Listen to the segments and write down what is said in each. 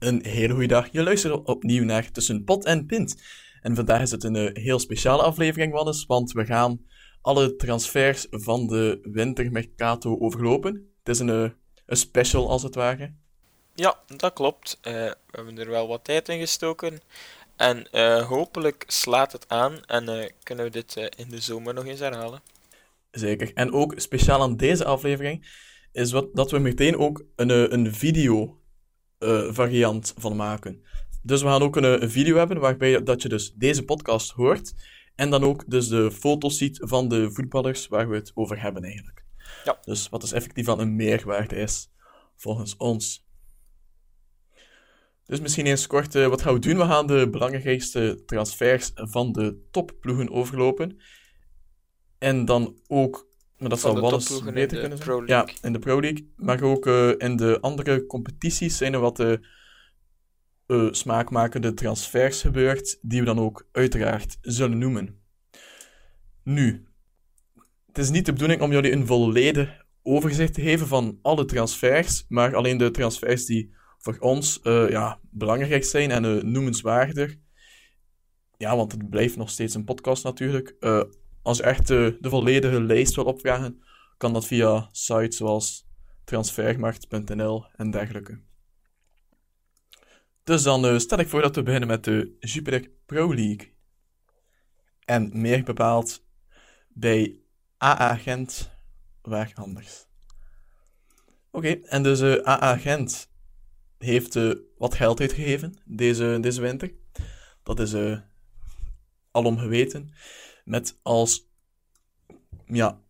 Een hele goede dag. Je luistert opnieuw naar Tussen Pot en Pint. En vandaag is het een eh, heel speciale aflevering, Wannes, want we gaan alle transfers van de wintermercato overlopen. Het is een, eh, een special, als het ware. Ja, dat klopt. Eh, we hebben er wel wat tijd in gestoken. En hopelijk slaat het aan en kunnen we dit in de zomer nog eens herhalen. Zeker. En ook speciaal aan deze aflevering is wat, dat we meteen ook een, een video eh, variant van maken. Dus we gaan ook een, eh, een video hebben waarbij dat je dus deze podcast hoort en dan ook dus de foto's ziet van de voetballers waar we het over hebben eigenlijk. Ja. Dus wat dus effectief van een meerwaarde is, volgens ons. Dus misschien eens kort, eh, wat gaan we doen? We gaan de belangrijkste transfers van de topploegen overlopen. En dan ook, maar dat Wannes topploegen in beter kunnen zijn. Ja, in de Pro League. Maar ook eh, in de andere competities zijn er wat eh, smaakmakende transfers gebeurd, die we dan ook uiteraard zullen noemen. Nu, het is niet de bedoeling om jullie een volledig overzicht te geven van alle transfers, maar alleen de transfers die voor ons ja, belangrijk zijn en noemenswaardig. Ja, want het blijft nog steeds een podcast natuurlijk. Als je echt de volledige lijst wil opvragen, kan dat via sites zoals transfermarkt.nl en dergelijke. Dus dan eh, stel ik voor dat we beginnen met de Jupiler Pro League. En meer bepaald bij AA Gent, waar anders. Oké, en dus eh, AA Gent heeft eh, wat geld uitgegeven deze, deze winter. Dat is alom geweten. Met als ja,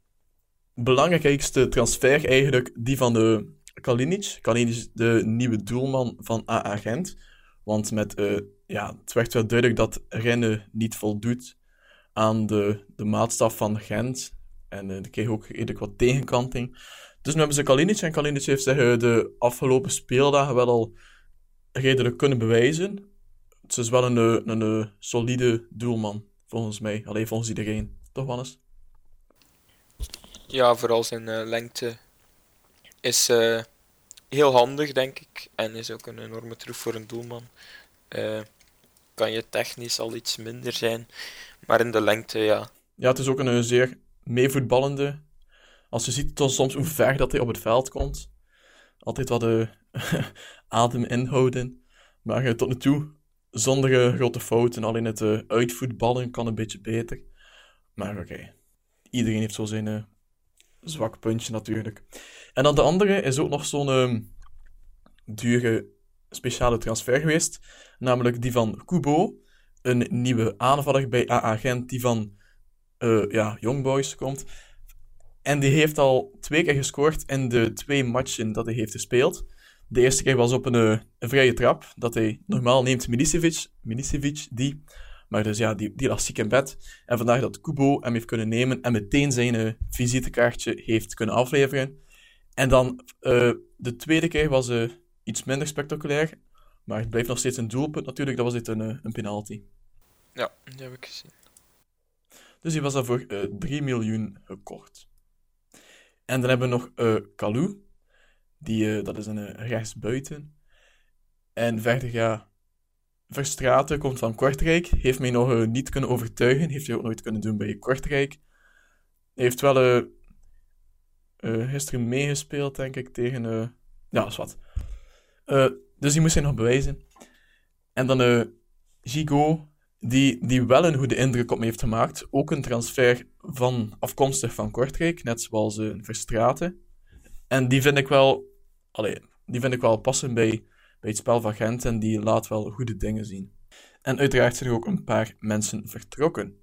belangrijkste transfer eigenlijk die van de Kalinic. Kalinic is de nieuwe doelman van AA Gent. Want met, eh, ja, het werd wel duidelijk dat Rennes niet voldoet aan de, de maatstaf van Gent. En die kreeg ook redelijk wat tegenkanting. Dus nu hebben ze Kalinic. En Kalinic heeft zich eh, de afgelopen speeldagen wel al redelijk kunnen bewijzen. Het is wel een, een, een solide doelman, volgens mij. Alleen volgens iedereen. Toch, Wannes? Ja, vooral zijn eh, lengte is eh, heel handig, denk ik. En is ook een enorme troef voor een doelman. Eh, kan je technisch al iets minder zijn. Maar in de lengte, ja. Ja, het is ook een, zeer meevoetballende. Als je ziet tot soms hoe ver dat hij op het veld komt. Altijd wat de adem inhouden. Maar tot nu toe, zonder grote fouten. Alleen het eh, uitvoetballen kan een beetje beter. Maar oké, iedereen heeft zo zijn eh, zwak puntje natuurlijk. En dan de andere is ook nog zo'n ehm, dure speciale transfer geweest. Namelijk die van Kubo. Een nieuwe aanvaller bij AA Gent die van eh ja, Young Boys komt. En die heeft al twee keer gescoord in de twee matchen dat hij heeft gespeeld. De eerste keer was op een, eh, een vrije trap, dat hij normaal neemt Milicevic, Milicevic die, maar dus ja, die, die lag ziek in bed. En vandaag dat Kubo hem heeft kunnen nemen en meteen zijn eh, visitekaartje heeft kunnen afleveren. En dan eh, de tweede keer was eh, iets minder spectaculair, maar het blijft nog steeds een doelpunt natuurlijk, dat was dit een, een penalty. Ja, die heb ik gezien. Dus die was dan voor eh 3 miljoen gekocht. En dan hebben we nog Kalou. Die, eh, dat is een eh, rechtsbuiten. En verder, ja... Verstraten komt van Kortrijk. Heeft mij nog eh, niet kunnen overtuigen. Heeft hij ook nooit kunnen doen bij Kortrijk. Heeft wel gisteren meegespeeld, denk ik, tegen... ja, is wat. Dus die moest hij nog bewijzen. En dan Gigo, die, die wel een goede indruk op me heeft gemaakt. Ook een transfer van, afkomstig van Kortrijk, net zoals Verstraten. En die vind ik wel, allee, die vind ik wel passen bij, bij het spel van Gent en die laat wel goede dingen zien. En uiteraard zijn er ook een paar mensen vertrokken.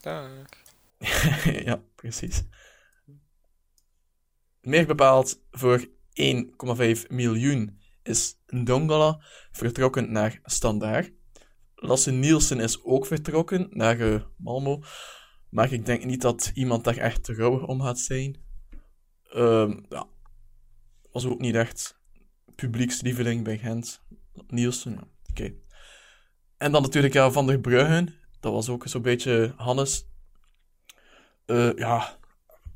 Dag. ja, precies. Meer bepaald voor 1,5 miljoen is Ndongala vertrokken naar Standaard. Lasse Nielsen is ook vertrokken naar uh, Malmo. Maar ik denk niet dat iemand daar echt rouwig om gaat zijn. Um, ja. Was ook niet echt publiekslieveling bij Gent. Nielsen, oké. Okay. En dan natuurlijk ja, Van der Bruggen. Dat was ook zo'n beetje Hannes. Uh, ja,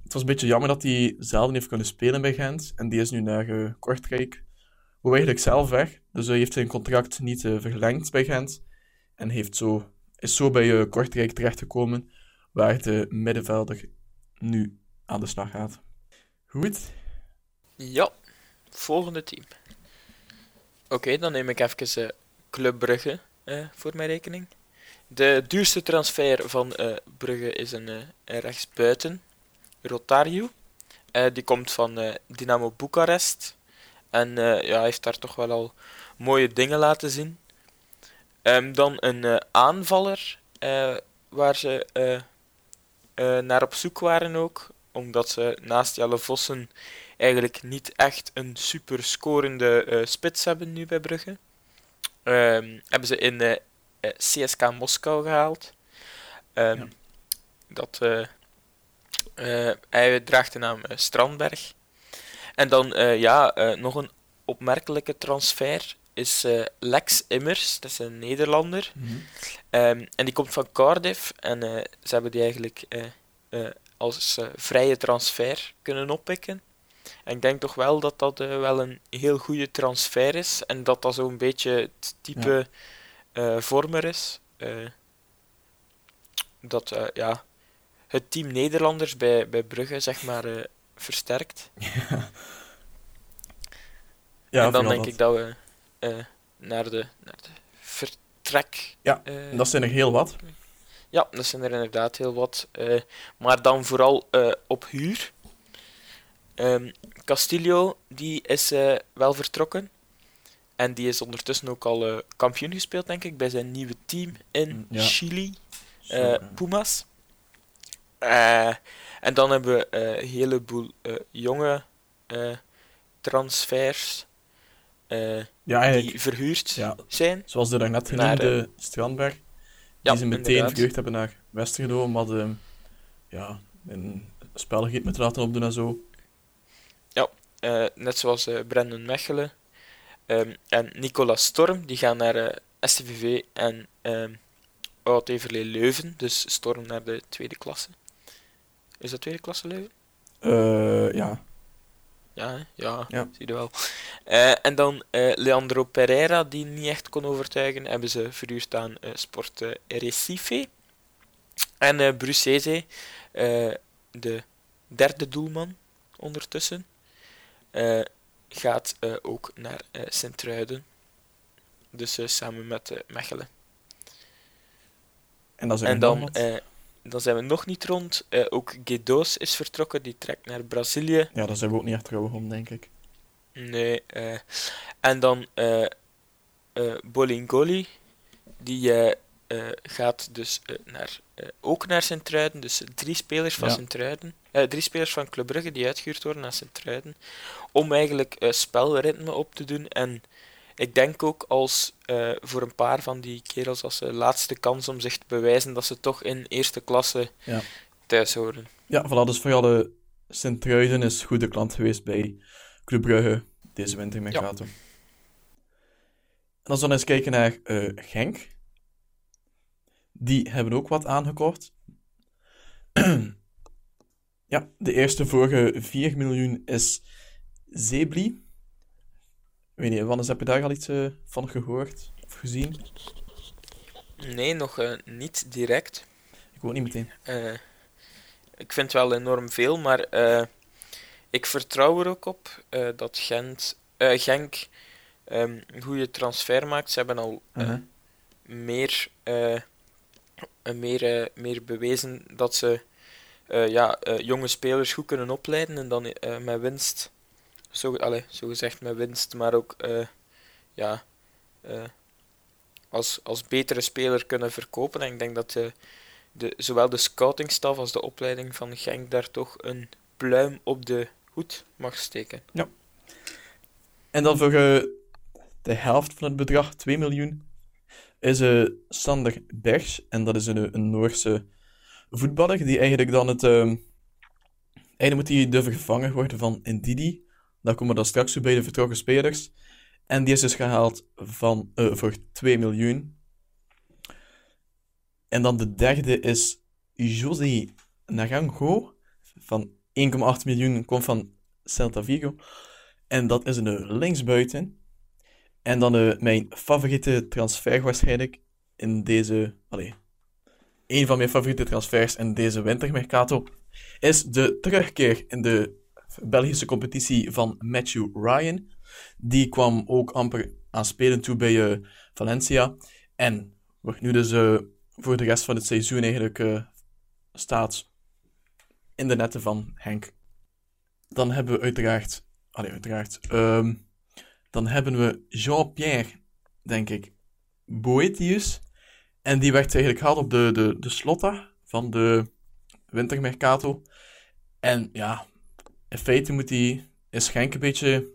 het was een beetje jammer dat hij zelden heeft kunnen spelen bij Gent. En die is nu naar uh, Kortrijk. Hoe eigenlijk zelf weg. Dus hij heeft zijn contract niet uh, verlengd bij Gent. En heeft zo, is zo bij Kortrijk terechtgekomen. Waar de middenvelder nu aan de slag gaat. Goed? Ja, volgende team. Oké, dan neem ik even uh, Club Brugge uh, voor mijn rekening. De duurste transfer van uh, Brugge is een, rechtsbuiten, Rotario. die komt van Dynamo Boekarest. En ja, heeft daar toch wel al mooie dingen laten zien. Um, dan een aanvaller, waar ze naar op zoek waren ook. Omdat ze naast Jelle Vossen eigenlijk niet echt een super scorende uh, spits hebben nu bij Brugge. Um, hebben ze in uh, eh, eh, CSK Moskou gehaald. Um, ja. Dat, hij draagt de naam Strandberg. En dan ja, nog een opmerkelijke transfer is Lex Immers, dat is een Nederlander. Mm -hmm. um, en die komt van Cardiff en ze hebben die eigenlijk als vrije transfer kunnen oppikken. En ik denk toch wel dat dat uh, wel een heel goede transfer is en dat dat zo'n beetje het type ja. uh, vormer is. Uh, dat ja, het team Nederlanders bij, bij Brugge zeg maar versterkt. Ja. ja en dan denk dat. ik dat we naar, de, naar de vertrek. Ja, dat zijn er heel wat. Ja, dat zijn er inderdaad heel wat. maar dan vooral op huur. Um, Castillo die is uh, wel vertrokken. En die is ondertussen ook al uh, kampioen gespeeld, denk ik, bij zijn nieuwe team in mm, ja. Chili, uh, Pumas. en dan hebben we een heleboel jonge transfers ja, die verhuurd ja, zijn. Zoals de daarnet genoemde Strandberg. Die ze meteen inderdaad. verhuurd hebben naar Westerlo, maar de, ja, een spel met laten opdoen en zo. Uh, net zoals uh, Brendan Mechelen um, en Nicolas Storm, die gaan naar eh, STVV en um, Oud Leuven, dus Storm naar de tweede klasse. Is dat tweede klasse Leuven? ja. Ja, ja, ja, zie je wel. en dan Leandro Pereira, die niet echt kon overtuigen, hebben ze verhuurd aan Sport Recife. En uh, Brucese, de derde doelman ondertussen, gaat uh, ook naar uh, Sint-Truiden. Dus samen met Mechelen. En, dan, en dan, dan zijn we nog niet rond. ook Gedoos is vertrokken, die trekt naar Brazilië. Ja, daar zijn we ook niet echt trouwig om, denk ik. Nee. en dan Bolingoli, die gaat dus naar, ook naar Sint-Truiden. Dus drie spelers van ja. Sint-Truiden. Drie spelers van Club Brugge die uitgehuurd worden naar Sint-Truiden om eigenlijk uh, spelritme op te doen. En ik denk ook als uh, voor een paar van die kerels als de laatste kans om zich te bewijzen dat ze toch in eerste klasse ja. thuis horen. Ja, voilà, dus voor alle Sint-Truiden is goede klant geweest bij Club Brugge deze winter met ja. Gato. En als we dan eens kijken naar uh, Genk. Die hebben ook wat aangekocht. ja, de eerste vorige 4 miljoen is Zebri. Weet niet, Wannes, heb je daar al iets uh, van gehoord of gezien? Nee, nog uh, niet direct. Ik ook niet meteen. Uh, ik vind wel enorm veel, maar ik vertrouw er ook op dat Gent, Genk um, een goede transfer maakt. Ze hebben al -huh. meer, meer, meer bewezen dat ze ja, jonge spelers goed kunnen opleiden en dan met winst zo, allez, zo gezegd met winst, maar ook ja, als, als betere speler kunnen verkopen. En ik denk dat de, de, zowel de scoutingstaf als de opleiding van Genk daar toch een pluim op de hoed mag steken. Ja. En dan voor de helft van het bedrag, 2 miljoen, is uh, Sander Bergs. En dat is een, een Noorse voetballer die eigenlijk dan het... Uh, eigenlijk moet hij de vervanger worden van Ndidi. Daar komen we dan straks bij de vertrokken spelers. En die is dus gehaald van, uh, voor 2 miljoen. En dan de derde is José Naranjo van 1,8 miljoen, komt van Celta Vigo. En dat is een linksbuiten. En dan uh, mijn favoriete transfer waarschijnlijk in deze... een van mijn favoriete transfers in deze wintermercato is de terugkeer in de Belgische competitie van Matthew Ryan. Die kwam ook amper aan spelen toe bij uh, Valencia. En wordt nu dus uh, voor de rest van het seizoen eigenlijk uh, staat in de netten van Henk. Dan hebben we uiteraard... Allee, uiteraard... Um, dan hebben we Jean-Pierre, denk ik, Boetius. En die werd eigenlijk gehaald op de, de, de slotta van de wintermercato. En ja, in feite moet hij, is Genk een beetje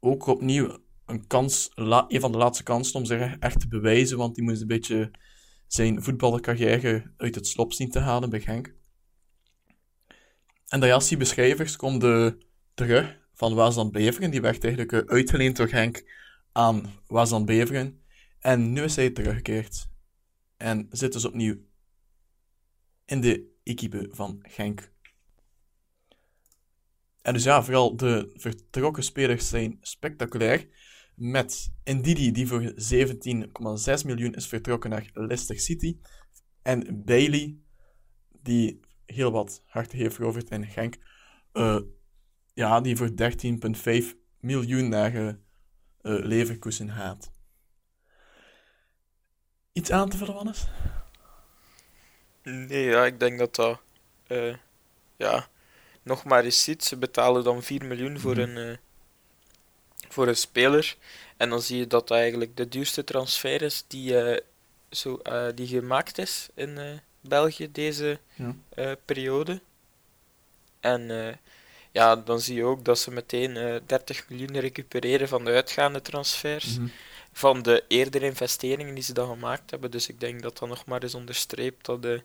ook opnieuw een kans, een van de laatste kansen om zich echt te bewijzen, want die moest een beetje zijn voetballercarrière uit het slop zien te halen bij Genk. En de Jassi beschrijvers komen terug van Waasland Beveren. Die werd eigenlijk uh, uitgeleend door Henk aan Waasland Beveren. En nu is hij teruggekeerd. En zit dus opnieuw in de equipe van Genk. En dus ja, vooral de vertrokken spelers zijn spectaculair. Met Ndidi, die voor 17,6 miljoen is vertrokken naar Leicester City. En Bailey, die heel wat hard heeft veroverd in Genk. Uh, ja, die voor 13,5 miljoen naar uh, Leverkusen gaat. Iets aan te vullen, Wannes? Nee, ja, ik denk dat dat... Uh, ja, nog maar eens ziet. Ze betalen dan 4 miljoen voor, mm -hmm. een, uh, voor een speler. En dan zie je dat dat eigenlijk de duurste transfer is die, uh, zo, die gemaakt is in België deze ja. periode. En ja, dan zie je ook dat ze meteen uh, 30 miljoen recupereren van de uitgaande transfers. Mm -hmm. Van de eerdere investeringen die ze dan gemaakt hebben. Dus ik denk dat dat nog maar eens onderstreept dat de,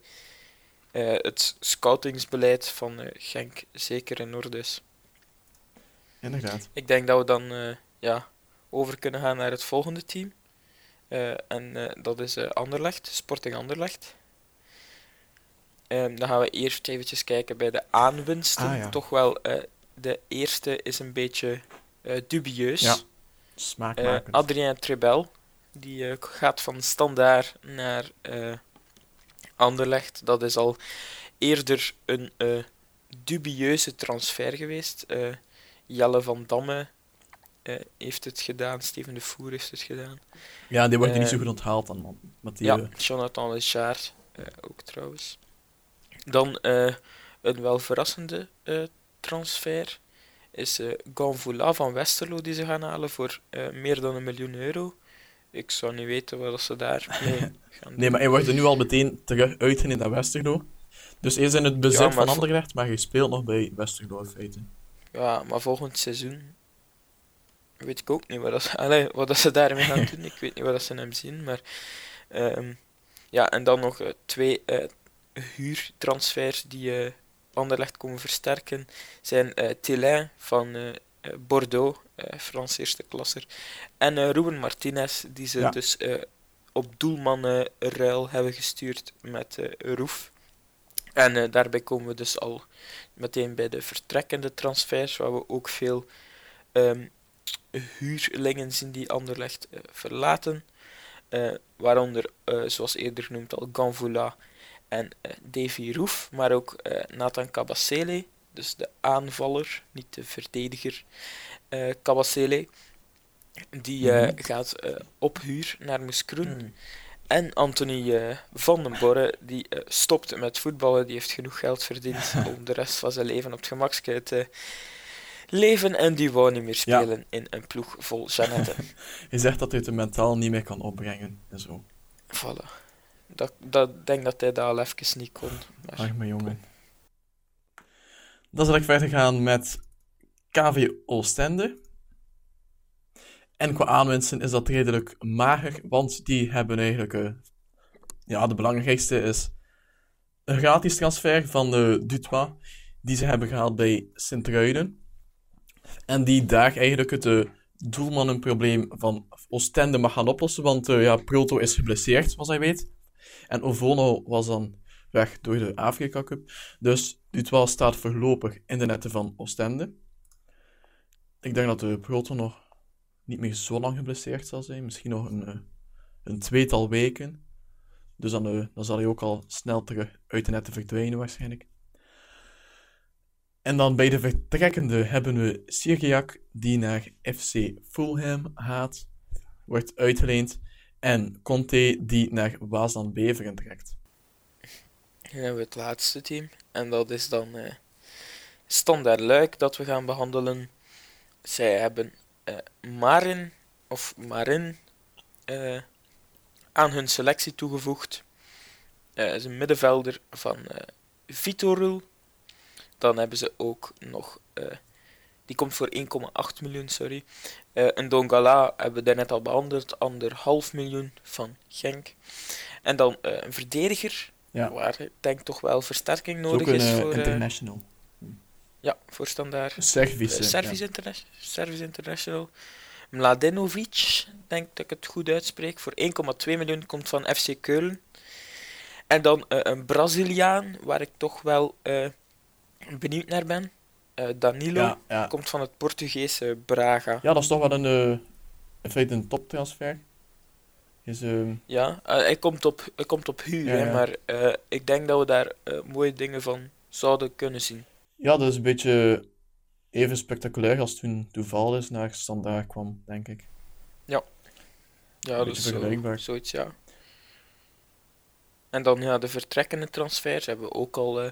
uh, het scoutingsbeleid van uh, Genk zeker in orde is. Inderdaad. Ik denk dat we dan uh, ja, over kunnen gaan naar het volgende team. en dat is Anderlecht, Sporting Anderlecht. Um, dan gaan we eerst eventjes kijken bij de aanwinsten. Ah, ja. Toch wel, de eerste is een beetje dubieus. Ja, uh, Adrien Trebel, die gaat van Standaard naar Anderlecht. Dat is al eerder een dubieuze transfer geweest. Jelle van Damme heeft het gedaan, Steven de Voer heeft het gedaan. Ja, die wordt niet zo goed onthaald dan, man. Met die, ja, Jonathan Lechard ook trouwens. Dan uh, een wel verrassende uh, transfer is uh, Ganvoula van Westerlo die ze gaan halen voor meer dan een miljoen euro. Ik zou niet weten wat ze daar mee gaan doen. Nee, maar hij wordt er nu al meteen terug uitgeleend naar Westerlo. Dus hij is in het bezit ja, van Anderlecht, maar hij speelt nog bij Westerlo in feite. Ja, maar volgend seizoen weet ik ook niet wat, dat, allee, wat dat ze daarmee gaan doen. Ik weet niet wat dat ze hem zien, maar... Um, ja, en dan nog twee huurtransfers die uh, Anderlecht komen versterken zijn uh, Télin van uh, Bordeaux, Frans eerste klasser, en Ruben Martinez, die ze ja. dus op doelmannenruil hebben gestuurd met Roef. En daarbij komen we dus al meteen bij de vertrekkende transfers, waar we ook veel um, huurlingen zien die Anderlecht verlaten. waaronder, zoals eerder genoemd al, Ganvoula en uh, Davy Roef, maar ook uh, Nathan Kabasele, dus de aanvaller, niet de verdediger uh, Kabasele, die mm -hmm. gaat op huur naar Moeskroen. Mm. En Anthony van den Borre, die stopt met voetballen, die heeft genoeg geld verdiend om de rest van zijn leven op het gemakske te leven en die wou niet meer spelen ja. in een ploeg vol Jeannette. Je zegt dat hij het mentaal niet meer kan opbrengen en zo. Voilà. Dat, dat denk dat hij dat al even niet kon. Maar... Mijn jongen. Dan zal ik verder gaan met KV Oostende. En qua aanwinsten is dat redelijk mager, want die hebben eigenlijk... eh, ja, de belangrijkste is een gratis transfer van de Dutois, die ze hebben gehaald bij Sint-Truiden. En die daar eigenlijk het eh, doelmannenprobleem van Oostende mag gaan oplossen, want eh, ja, Proto is geblesseerd, zoals hij weet. En Ovono was dan weg door de Afrika Cup. Dus Dutois staat voorlopig in de netten van Oostende. Ik denk dat de Proto nog niet meer zo lang geblesseerd zal zijn. Misschien nog een, eh, een tweetal weken. Dus dan, eh, dan zal hij ook al snel terug uit de netten verdwijnen waarschijnlijk. En dan bij de vertrekkende hebben we Syriac, die naar FC Fulham gaat, wordt uitgeleend. En Conte, die naar Waasland Beveren trekt. Dan hebben we het laatste team. En dat is dan eh Standaard Luik dat we gaan behandelen. Zij hebben eh, Marin, of Marin, eh, aan hun selectie toegevoegd. Eh is een middenvelder van Vitorul. Dan hebben ze ook nog, die komt voor 1,8 miljoen, sorry. Eh een Dongala hebben we daarnet al behandeld, anderhalf miljoen van Genk. En dan eh, een verdediger, Ja, waar ik denk toch wel versterking is nodig een is eh, voor, eh, international. ja, voor standaard. Eh, Service, Interna- Service International. Mladenovic, denk dat ik het goed uitspreek, voor 1,2 miljoen komt van FC Keulen. En dan eh, een Braziliaan, waar ik toch wel eh, benieuwd naar ben. Eh, Danilo, ja, ja. komt van het Portugese Braga. ja, dat is toch wel een, eh, in feite een toptransfer. Is, ehm, Ja, eh, hij, komt op, hij komt op huur, Ja, hè, ja. maar ik denk dat we daar mooie dingen van zouden kunnen zien. ja, dat is een beetje even spectaculair als toen Duval naar Standaard kwam, denk ik. Ja, dat beetje is zo, zoiets, ja. En dan ja, de vertrekkende transfers hebben we ook al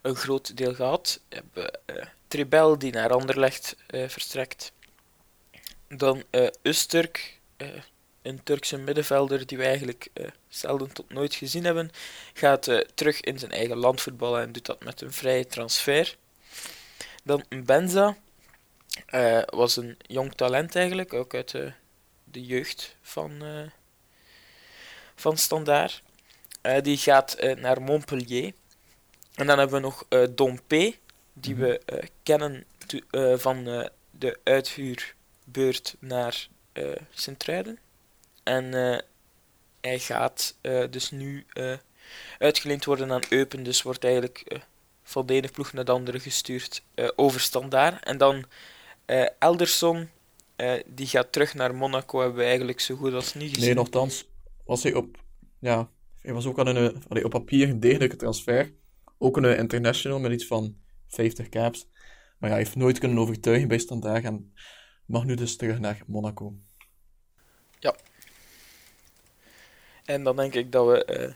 een groot deel gehad. We hebben eh Tribel die naar Anderlecht eh, verstrekt. Dan eh Usturk, een Turkse middenvelder die we eigenlijk zelden tot nooit gezien hebben, gaat terug in zijn eigen land voetballen en doet dat met een vrije transfer. Dan Benza was een jong talent eigenlijk, ook uit de, jeugd van, van die gaat naar Montpellier. En dan hebben we nog eh Dompe, die we eh, kennen to- eh, van de uithuurbeurt naar Sint-Truiden. En hij gaat dus nu uitgeleend worden aan Eupen, dus wordt eigenlijk van de ene ploeg naar de andere gestuurd eh, over Standaard. En dan Elderson, die gaat terug naar Monaco, hebben we eigenlijk zo goed als niet gezien. Nee, nogthans was hij op... Ja, hij was ook al een, allee, op papier een degelijke transfer. Ook een eh, international met iets van 50 caps. Maar ja, hij heeft nooit kunnen overtuigen bij Standaard en mag nu dus terug naar Monaco. En dan denk ik dat we eh,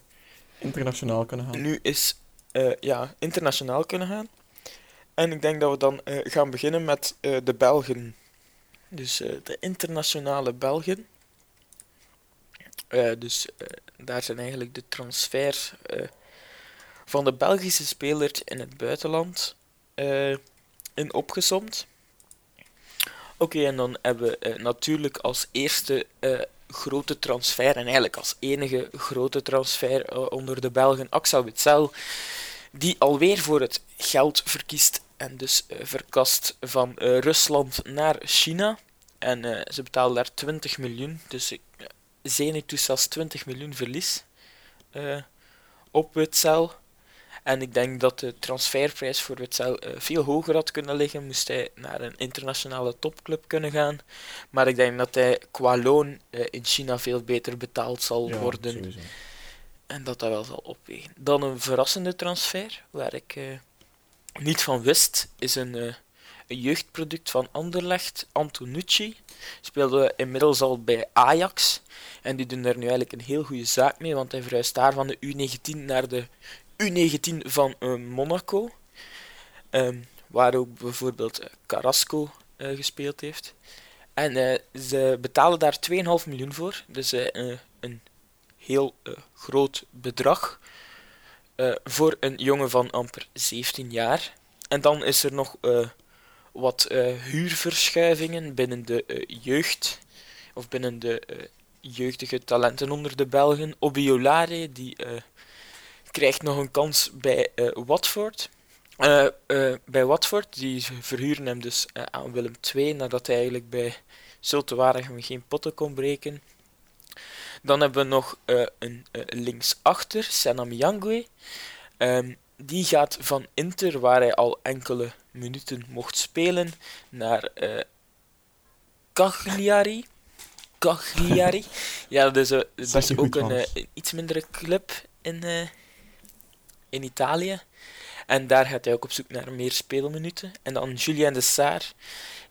Internationaal kunnen gaan. nu eens eh, ja, internationaal kunnen gaan. En ik denk dat we dan gaan beginnen met de Belgen. Dus de internationale Belgen. Dus daar zijn eigenlijk de transfers eh, van de Belgische spelers in het buitenland eh, in opgesomd. Oké, en dan hebben we eh, natuurlijk als eerste eh, grote transfer, en eigenlijk als enige grote transfer onder de Belgen, Axel Witsel, die alweer voor het geld verkiest en dus verkast van Rusland naar China. En ze betalen daar 20 miljoen, dus ik uh, Zenit zelfs 20 miljoen verlies op Witsel. En ik denk dat de transferprijs voor Witsel eh, veel hoger had kunnen liggen, moest hij naar een internationale topclub kunnen gaan. Maar ik denk dat hij qua loon eh, in China veel beter betaald zal Ja, worden. sowieso. En dat dat wel zal opwegen. Dan een verrassende transfer, waar ik eh, niet van wist, is een, eh, een jeugdproduct van Anderlecht, Antonucci. Speelde inmiddels al bij Ajax. En die doen er nu eigenlijk een heel goede zaak mee, want hij verhuist daar van de U19 naar de U19 van eh, Monaco. Ehm, waar ook bijvoorbeeld eh, Carrasco eh, gespeeld heeft. En ze betalen daar 2,5 miljoen voor. Dus een heel groot bedrag voor een jongen van amper 17 jaar. En dan is er nog wat huurverschuivingen binnen de jeugd. of binnen de jeugdige talenten onder de Belgen. Obiolare, die krijgt nog een kans bij eh, Watford. Eh, eh, bij Watford, die verhuren hem dus aan Willem II, nadat hij eigenlijk bij Zulte Waregem geen potten kon breken. Dan hebben we nog een linksachter, Senam Yangwe. Ehm, die gaat van Inter, waar hij al enkele minuten mocht spelen, naar Cagliari. Cagliari. Ja, dat is, dat ook een, iets mindere club in, in Italië. En daar gaat hij ook op zoek naar meer speelminuten. En dan Julien de Saar,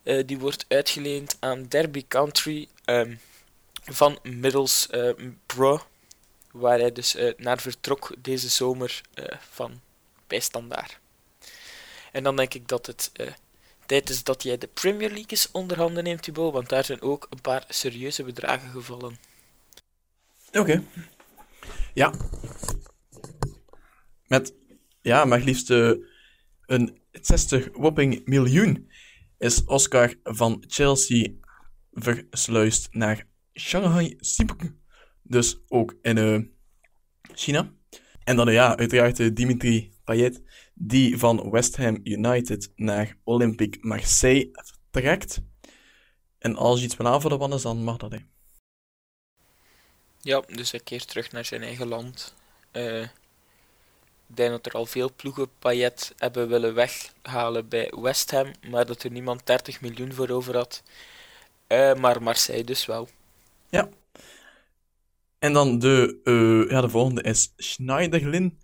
eh, die wordt uitgeleend aan Derby Country ehm, van Middlesbrough, waar hij dus eh, naar vertrok deze zomer eh, van bij Standaard. En dan denk ik dat het tijd is dat jij de Premier League eens onder handen neemt, Thibaut, want daar zijn ook een paar serieuze bedragen gevallen. Oké. Ja. Met, ja, maar liefst een 60 whopping miljoen is Oscar van Chelsea versluist naar Shanghai Sipuk. Dus ook in eh, China. En dan ja, uiteraard eh, Dimitri Payet, die van West Ham United naar Olympique Marseille trekt. En als je iets wil aanvullen, Wannes, dan mag dat. Hè. Ja, dus hij keert terug naar zijn eigen land. Eh, ik denk dat er al veel ploegen Payet hebben willen weghalen bij West Ham, maar dat er niemand 30 miljoen voor over had. Eh, maar Marseille dus wel. En dan de, eh, ja, de volgende is Schneiderlin,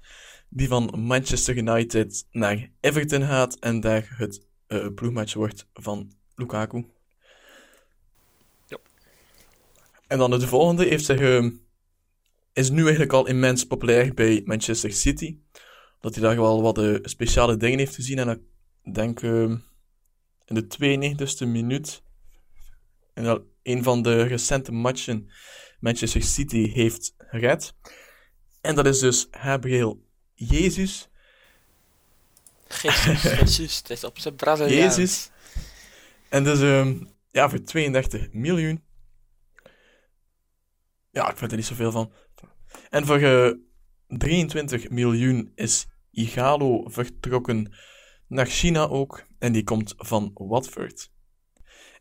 die van Manchester United naar Everton gaat en daar het eh ploegmatch wordt van Lukaku. Ja. En dan de volgende heeft zich, eh, is nu eigenlijk al immens populair bij Manchester City. Dat hij daar wel wat eh, speciale dingen heeft gezien. En ik denk eh, in de 92e minuut, dat een van de recente matchen Manchester City heeft gered. En dat is dus Gabriel Jezus. Jezus, Jezus, het is op zijn Braziliaans. Jezus. En dus ehm, ja, voor 32 miljoen. Ja, ik vind er niet zoveel van. En voor eh, 23 miljoen is Igalo vertrokken naar China ook. En die komt van Watford.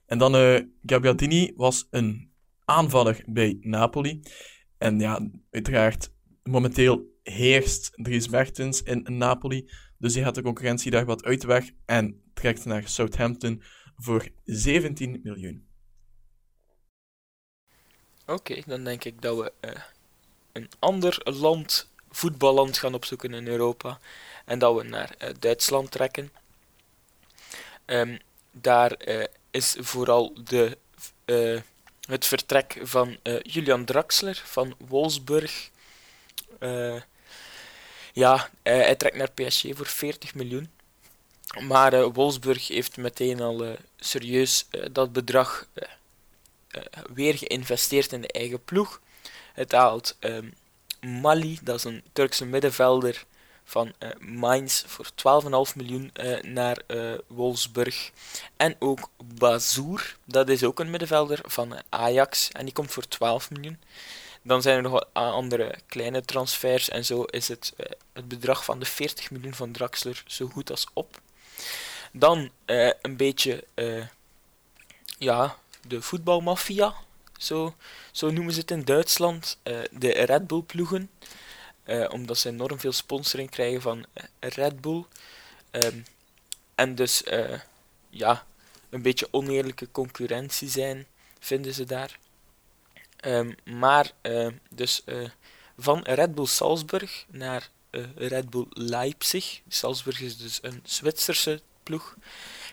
En dan eh Gabbiadini was een aanvaller bij Napoli. En ja, uiteraard, momenteel heerst Dries Mertens in Napoli. Dus die gaat de concurrentie daar wat uit de weg en trekt naar Southampton voor 17 miljoen. Oké, dan denk ik dat we eh, een ander land, voetballand, gaan opzoeken in Europa. En dat we naar eh, Duitsland trekken. Ehm, daar eh, is vooral de, eh, het vertrek van Julian Draxler van Wolfsburg. Ja, hij trekt naar PSG voor 40 miljoen. Maar Wolfsburg heeft meteen al serieus dat bedrag weer geïnvesteerd in de eigen ploeg. Het haalt ehm, Mali, dat is een Turkse middenvelder van eh Mainz, voor 12,5 miljoen eh, naar eh, Wolfsburg. En ook Bazour, dat is ook een middenvelder van Ajax, en die komt voor 12 miljoen. Dan zijn er nog wat andere kleine transfers en zo is het, het bedrag van de 40 miljoen van Draxler zo goed als op. Dan een beetje ja, de voetbalmafia, zo, zo noemen ze het in Duitsland. eh, de Red Bull ploegen, eh, omdat ze enorm veel sponsoring krijgen van eh, Red Bull. Ehm, en dus eh, ja, een beetje oneerlijke concurrentie zijn, vinden ze daar. Ehm, maar dus van Red Bull Salzburg naar Red Bull Leipzig. Salzburg is dus een Zwitserse ploeg.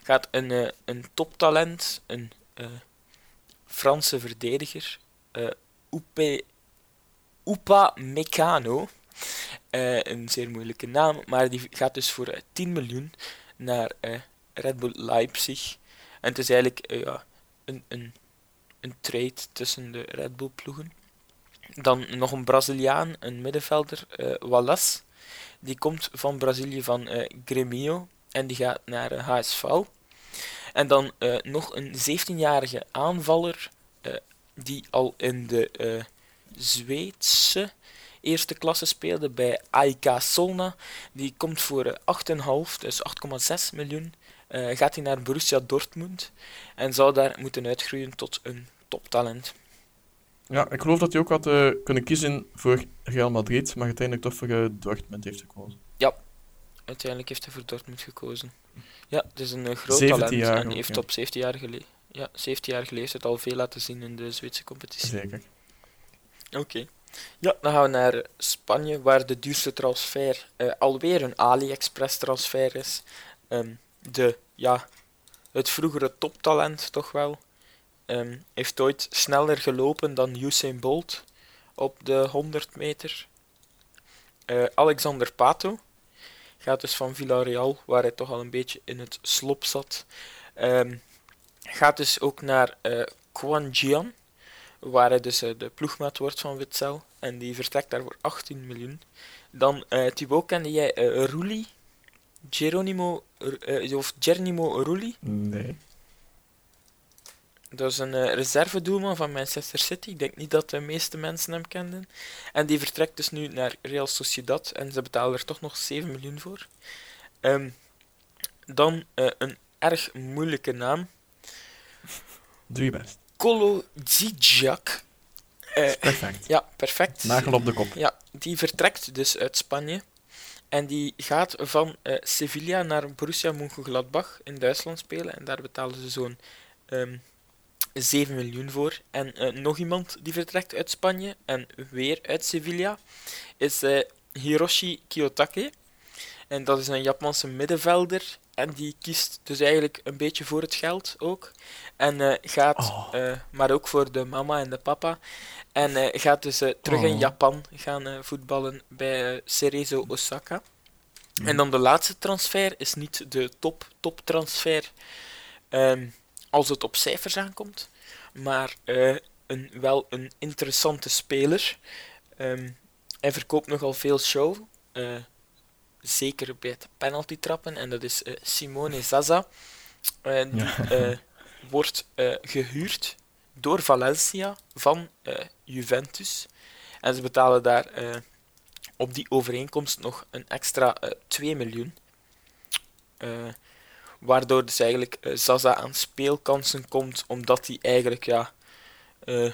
Gaat een, een toptalent, een Franse verdediger, eh Upe, Upa. Eh, een zeer moeilijke naam, maar die gaat dus voor eh, 10 miljoen naar eh, Red Bull Leipzig. En het is eigenlijk eh, ja, een, een, een trade tussen de Red Bull ploegen. Dan nog een Braziliaan, een middenvelder, eh Wallace. Die komt van Brazilië van eh Grêmio en die gaat naar eh, HSV. En dan eh, nog een 17-jarige aanvaller, eh, die al in de eh, Zweedse eerste klasse speelde bij AIK Solna. Die komt voor eh, 8,5, dus 8,6 miljoen. gaat hij naar Borussia Dortmund en zou daar moeten uitgroeien tot een toptalent. Ja, ik geloof dat hij ook had kunnen kiezen voor Real Madrid, maar uiteindelijk toch voor Dortmund heeft gekozen. Uiteindelijk heeft hij voor Dortmund gekozen. Ja, het is een eh, groot 17 talent jaar en ook, heeft ja. op 17-jarige le- ja, 17 leeftijd al veel laten zien in de Zweedse competitie. Zeker. Oké. Ja, dan gaan we naar eh, Spanje, waar de duurste transfer eh, alweer een AliExpress transfer is. Ehm, de, ja, het vroegere toptalent toch wel. Ehm, heeft ooit sneller gelopen dan Usain Bolt op de 100 meter. Alexander Pato gaat dus van Villarreal, waar hij toch al een beetje in het slop zat. Ehm, gaat dus ook naar eh Quanjian waar hij dus eh, de ploegmaat wordt van Witzel. En die vertrekt daar voor 18 miljoen. Dan, eh Thibaut, kende jij eh Rulli? Geronimo, of Gernimo Rulli? Nee. Dat is een eh, reservedoelman van Manchester City. Ik denk niet dat de meeste mensen hem kenden. En die vertrekt dus nu naar Real Sociedad. En ze betalen er toch nog 7 miljoen voor. Ehm, dan eh, een erg moeilijke naam. Doe je best. Kolo. Eh, Perfect. ja, perfect. Nagel op de kop. Ja, die vertrekt dus uit Spanje. En die gaat van Sevilla naar Borussia Mönchengladbach in Duitsland spelen. En daar betalen ze zo'n ehm 7 miljoen voor. En eh, nog iemand die vertrekt uit Spanje en weer uit Sevilla is eh, Hiroshi Kiyotake. En dat is een Japanse middenvelder. En die kiest dus eigenlijk een beetje voor het geld ook. En eh, gaat, Oh. maar ook voor de mama en de papa. En gaat dus terug in Oh. Japan gaan voetballen bij Cerezo Osaka. En dan de laatste transfer is niet de top, top transfer ehm, als het op cijfers aankomt, maar eh, een, wel een interessante speler. Ehm, hij verkoopt nogal veel show, eh, zeker bij het penalty trappen, en dat is eh, Simone Zaza. Die Ja. wordt eh, gehuurd door Valencia van Juventus. En ze betalen daar op die overeenkomst nog een extra eh 2 miljoen. Waardoor dus eigenlijk eh, Zaza aan speelkansen komt, omdat hij eigenlijk ja, eh,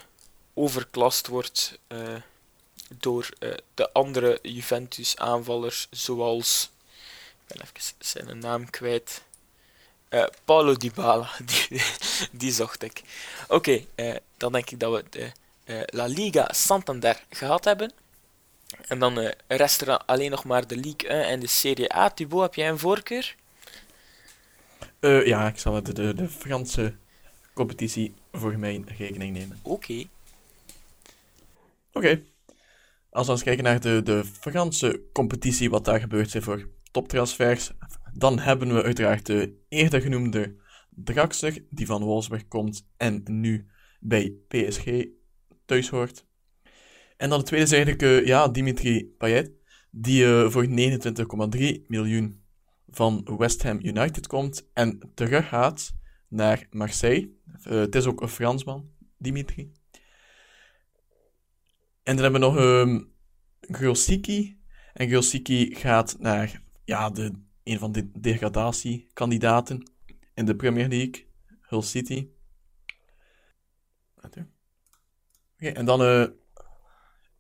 overklast wordt eh, door de andere Juventus-aanvallers, zoals. Ik ben even zijn naam kwijt. Paulo Dybala, die, die zocht ik. Oké, dan denk ik dat we de La Liga Santander gehad hebben. En dan rest er alleen nog maar de Ligue 1 en de Serie A. Thibaut, heb jij een voorkeur? Eh, ja, ik zal de, de, de Franse competitie voor mijn rekening nemen. Oké. Oké. Als we eens kijken naar de, de Franse competitie, wat daar gebeurt voor toptransfers, dan hebben we uiteraard de eerder genoemde Draxler, die van Wolfsburg komt en nu bij PSG thuis hoort. En dan de tweede is eigenlijk eh, ja, Dimitri Payet, die eh, voor 29,3 miljoen van West Ham United komt en terug gaat naar Marseille. Eh, het is ook een Fransman, Dimitri. En dan hebben we nog um. En Grosicki gaat naar ja, de, een van de degradatiekandidaten in de Premier League, Hull City. Oké, en dan eh,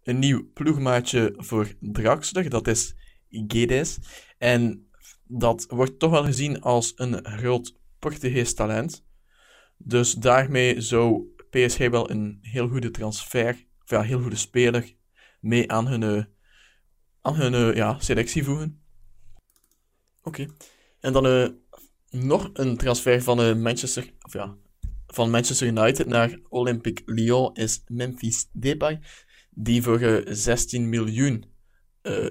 een nieuw ploegmaatje voor Draxler, dat is Guedes. En dat wordt toch wel gezien als een groot Portugees talent. Dus daarmee zou PSG wel een heel goede transfer, of ja, heel goede speler, mee aan hun, eh, aan hun eh, ja, selectie voegen. Oké. En dan eh, nog een transfer van, eh, Manchester, of ja, van Manchester United naar Olympique Lyon is Memphis Depay, die voor eh, 16 miljoen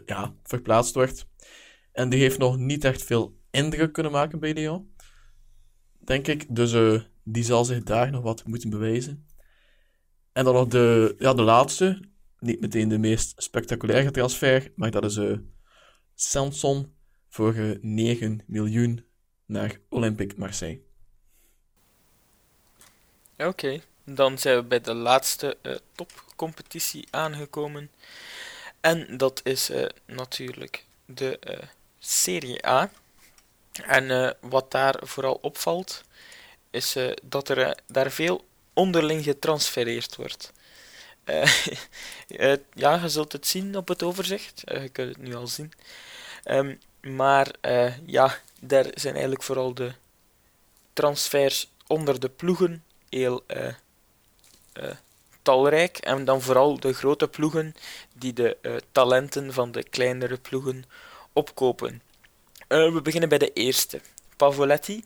ja, verplaatst wordt. En die heeft nog niet echt veel indruk kunnen maken bij Lyon, denk ik. Dus eh, die zal zich daar nog wat moeten bewijzen. En dan nog de, ja, de laatste, niet meteen de meest spectaculaire transfer, maar dat is eh Sanson voor eh, 9 miljoen naar Olympique Marseille. Oké. dan zijn we bij de laatste eh, topcompetitie aangekomen. En dat is eh, natuurlijk de eh, Serie A. En eh, wat daar vooral opvalt, is eh, dat er eh, daar veel onderling getransfereerd wordt. Ja, je zult het zien op het overzicht. Je kunt het nu al zien. Ehm, maar ja, daar zijn eigenlijk vooral de transfers onder de ploegen heel talrijk. En dan vooral de grote ploegen die de talenten van de kleinere ploegen opkopen. Eh, we beginnen bij de eerste. Pavoletti,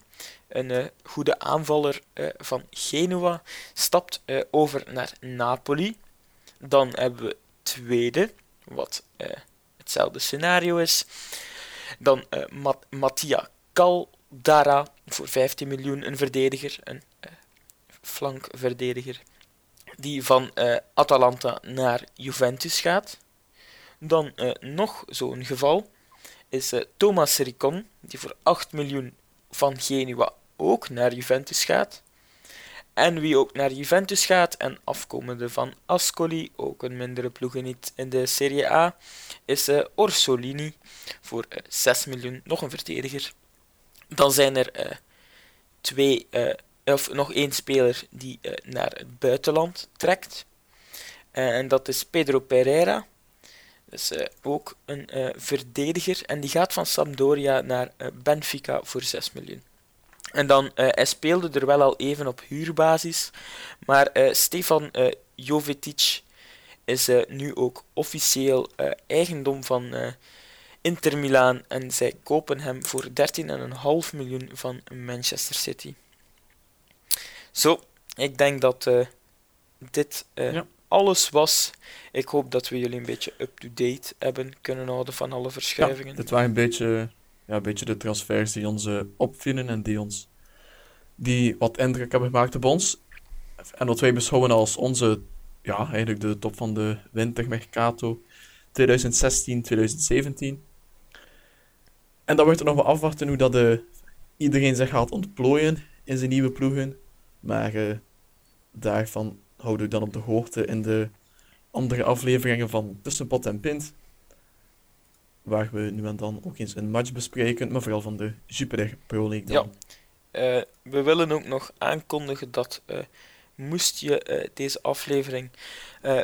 een eh, goede aanvaller eh, van Genua, stapt over naar Napoli. Dan hebben we tweede, wat hetzelfde scenario is. Dan Mat- Mattia Caldara voor 15 miljoen, een verdediger, een flankverdediger, die van Atalanta naar Juventus gaat. Dan nog zo'n geval is eh, Thomas Ricon, die voor 8 miljoen van Genua ook naar Juventus gaat. En wie ook naar Juventus gaat, en afkomende van Ascoli, ook een mindere ploeg in de Serie A, is eh, Orsolini voor eh, 6 miljoen, nog een verdediger. Dan zijn er eh, twee, eh, of nog één speler die eh, naar het buitenland trekt. Eh, en dat is Pedro Pereira. Is eh, ook een eh, verdediger. En die gaat van Sampdoria naar eh, Benfica voor 6 miljoen. En dan, hij speelde er wel al even op huurbasis. Maar Stefan Jovetic is nu ook officieel eigendom van Inter Milaan. En zij kopen hem voor 13,5 miljoen van Manchester City. Zo, ik denk dat dit Ja. Alles was. Ik hoop dat we jullie een beetje up-to-date hebben kunnen houden van alle Ja, verschuivingen. dit waren een beetje, ja, een beetje de transfers die ons eh, opvielen en die ons die wat indruk hebben gemaakt op ons. En wat wij beschouwen als onze, ja, eigenlijk de top van de wintermercato 2016-2017. En dan wordt er nog wel afwachten hoe dat de, iedereen zich gaat ontplooien in zijn nieuwe ploegen. Maar eh, daarvan houden we dan op de hoogte in de andere afleveringen van Tussenpot en Pint waar we nu en dan ook eens een match bespreken, maar vooral van de Jupiler Pro League dan. Eh, we willen ook nog aankondigen dat eh, moest je eh, deze aflevering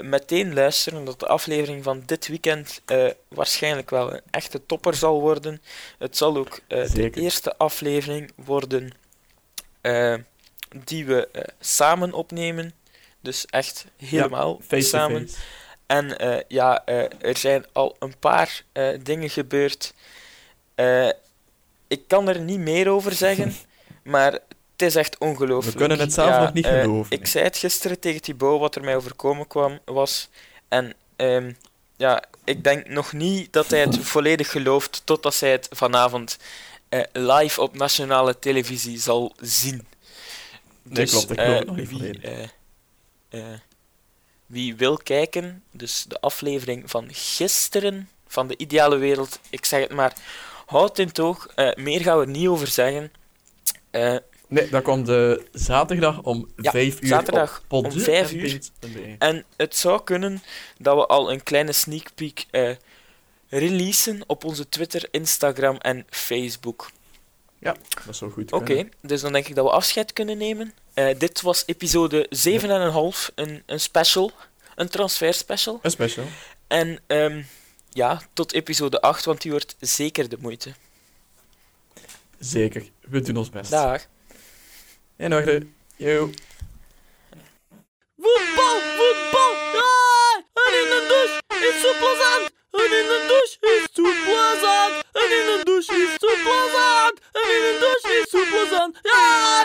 meteen luisteren, dat de aflevering van dit weekend waarschijnlijk wel een echte topper zal worden. Het zal ook de eerste aflevering worden die we samen opnemen. Dus echt helemaal Face samen. face. En eh, ja, eh, er zijn al een paar eh, dingen gebeurd. Ik kan er niet meer over zeggen, maar het is echt ongelooflijk. We kunnen het zelf Ja, nog niet geloven. Ik zei het gisteren tegen Thibaut wat er mij overkomen kwam, was. En ehm, ja, ik denk nog niet dat hij het volledig gelooft totdat hij het vanavond live op nationale televisie zal zien. Nee, klopt, ik geloof het nog niet wie, volledig. Eh, wie wil kijken, dus de aflevering van gisteren van de ideale wereld, ik zeg het maar, houd in toog, eh, meer gaan we er niet over zeggen. Eh, Nee, dat komt de zaterdag om Ja, 5 uur zaterdag op om podde vijf en uur. pint.be. en het zou kunnen dat we al een kleine sneak peek releasen op onze Twitter, Instagram en Facebook. Dat zou goed Oké, dus dan denk ik dat we afscheid kunnen nemen. Eh, dit was episode 7,5, een, een special, een transfer special. Een special. En ehm, ja, tot episode 8, want die wordt zeker de moeite. Zeker. We doen ons best. Dag. In orde. Yo. Voetbal, voetbal! Ah, en in de douche is zo plezant! An in den Dusch ist too pleasant. An in den Dusch ist too pleasant. An in den Dusch ist too pleasant. Yeah!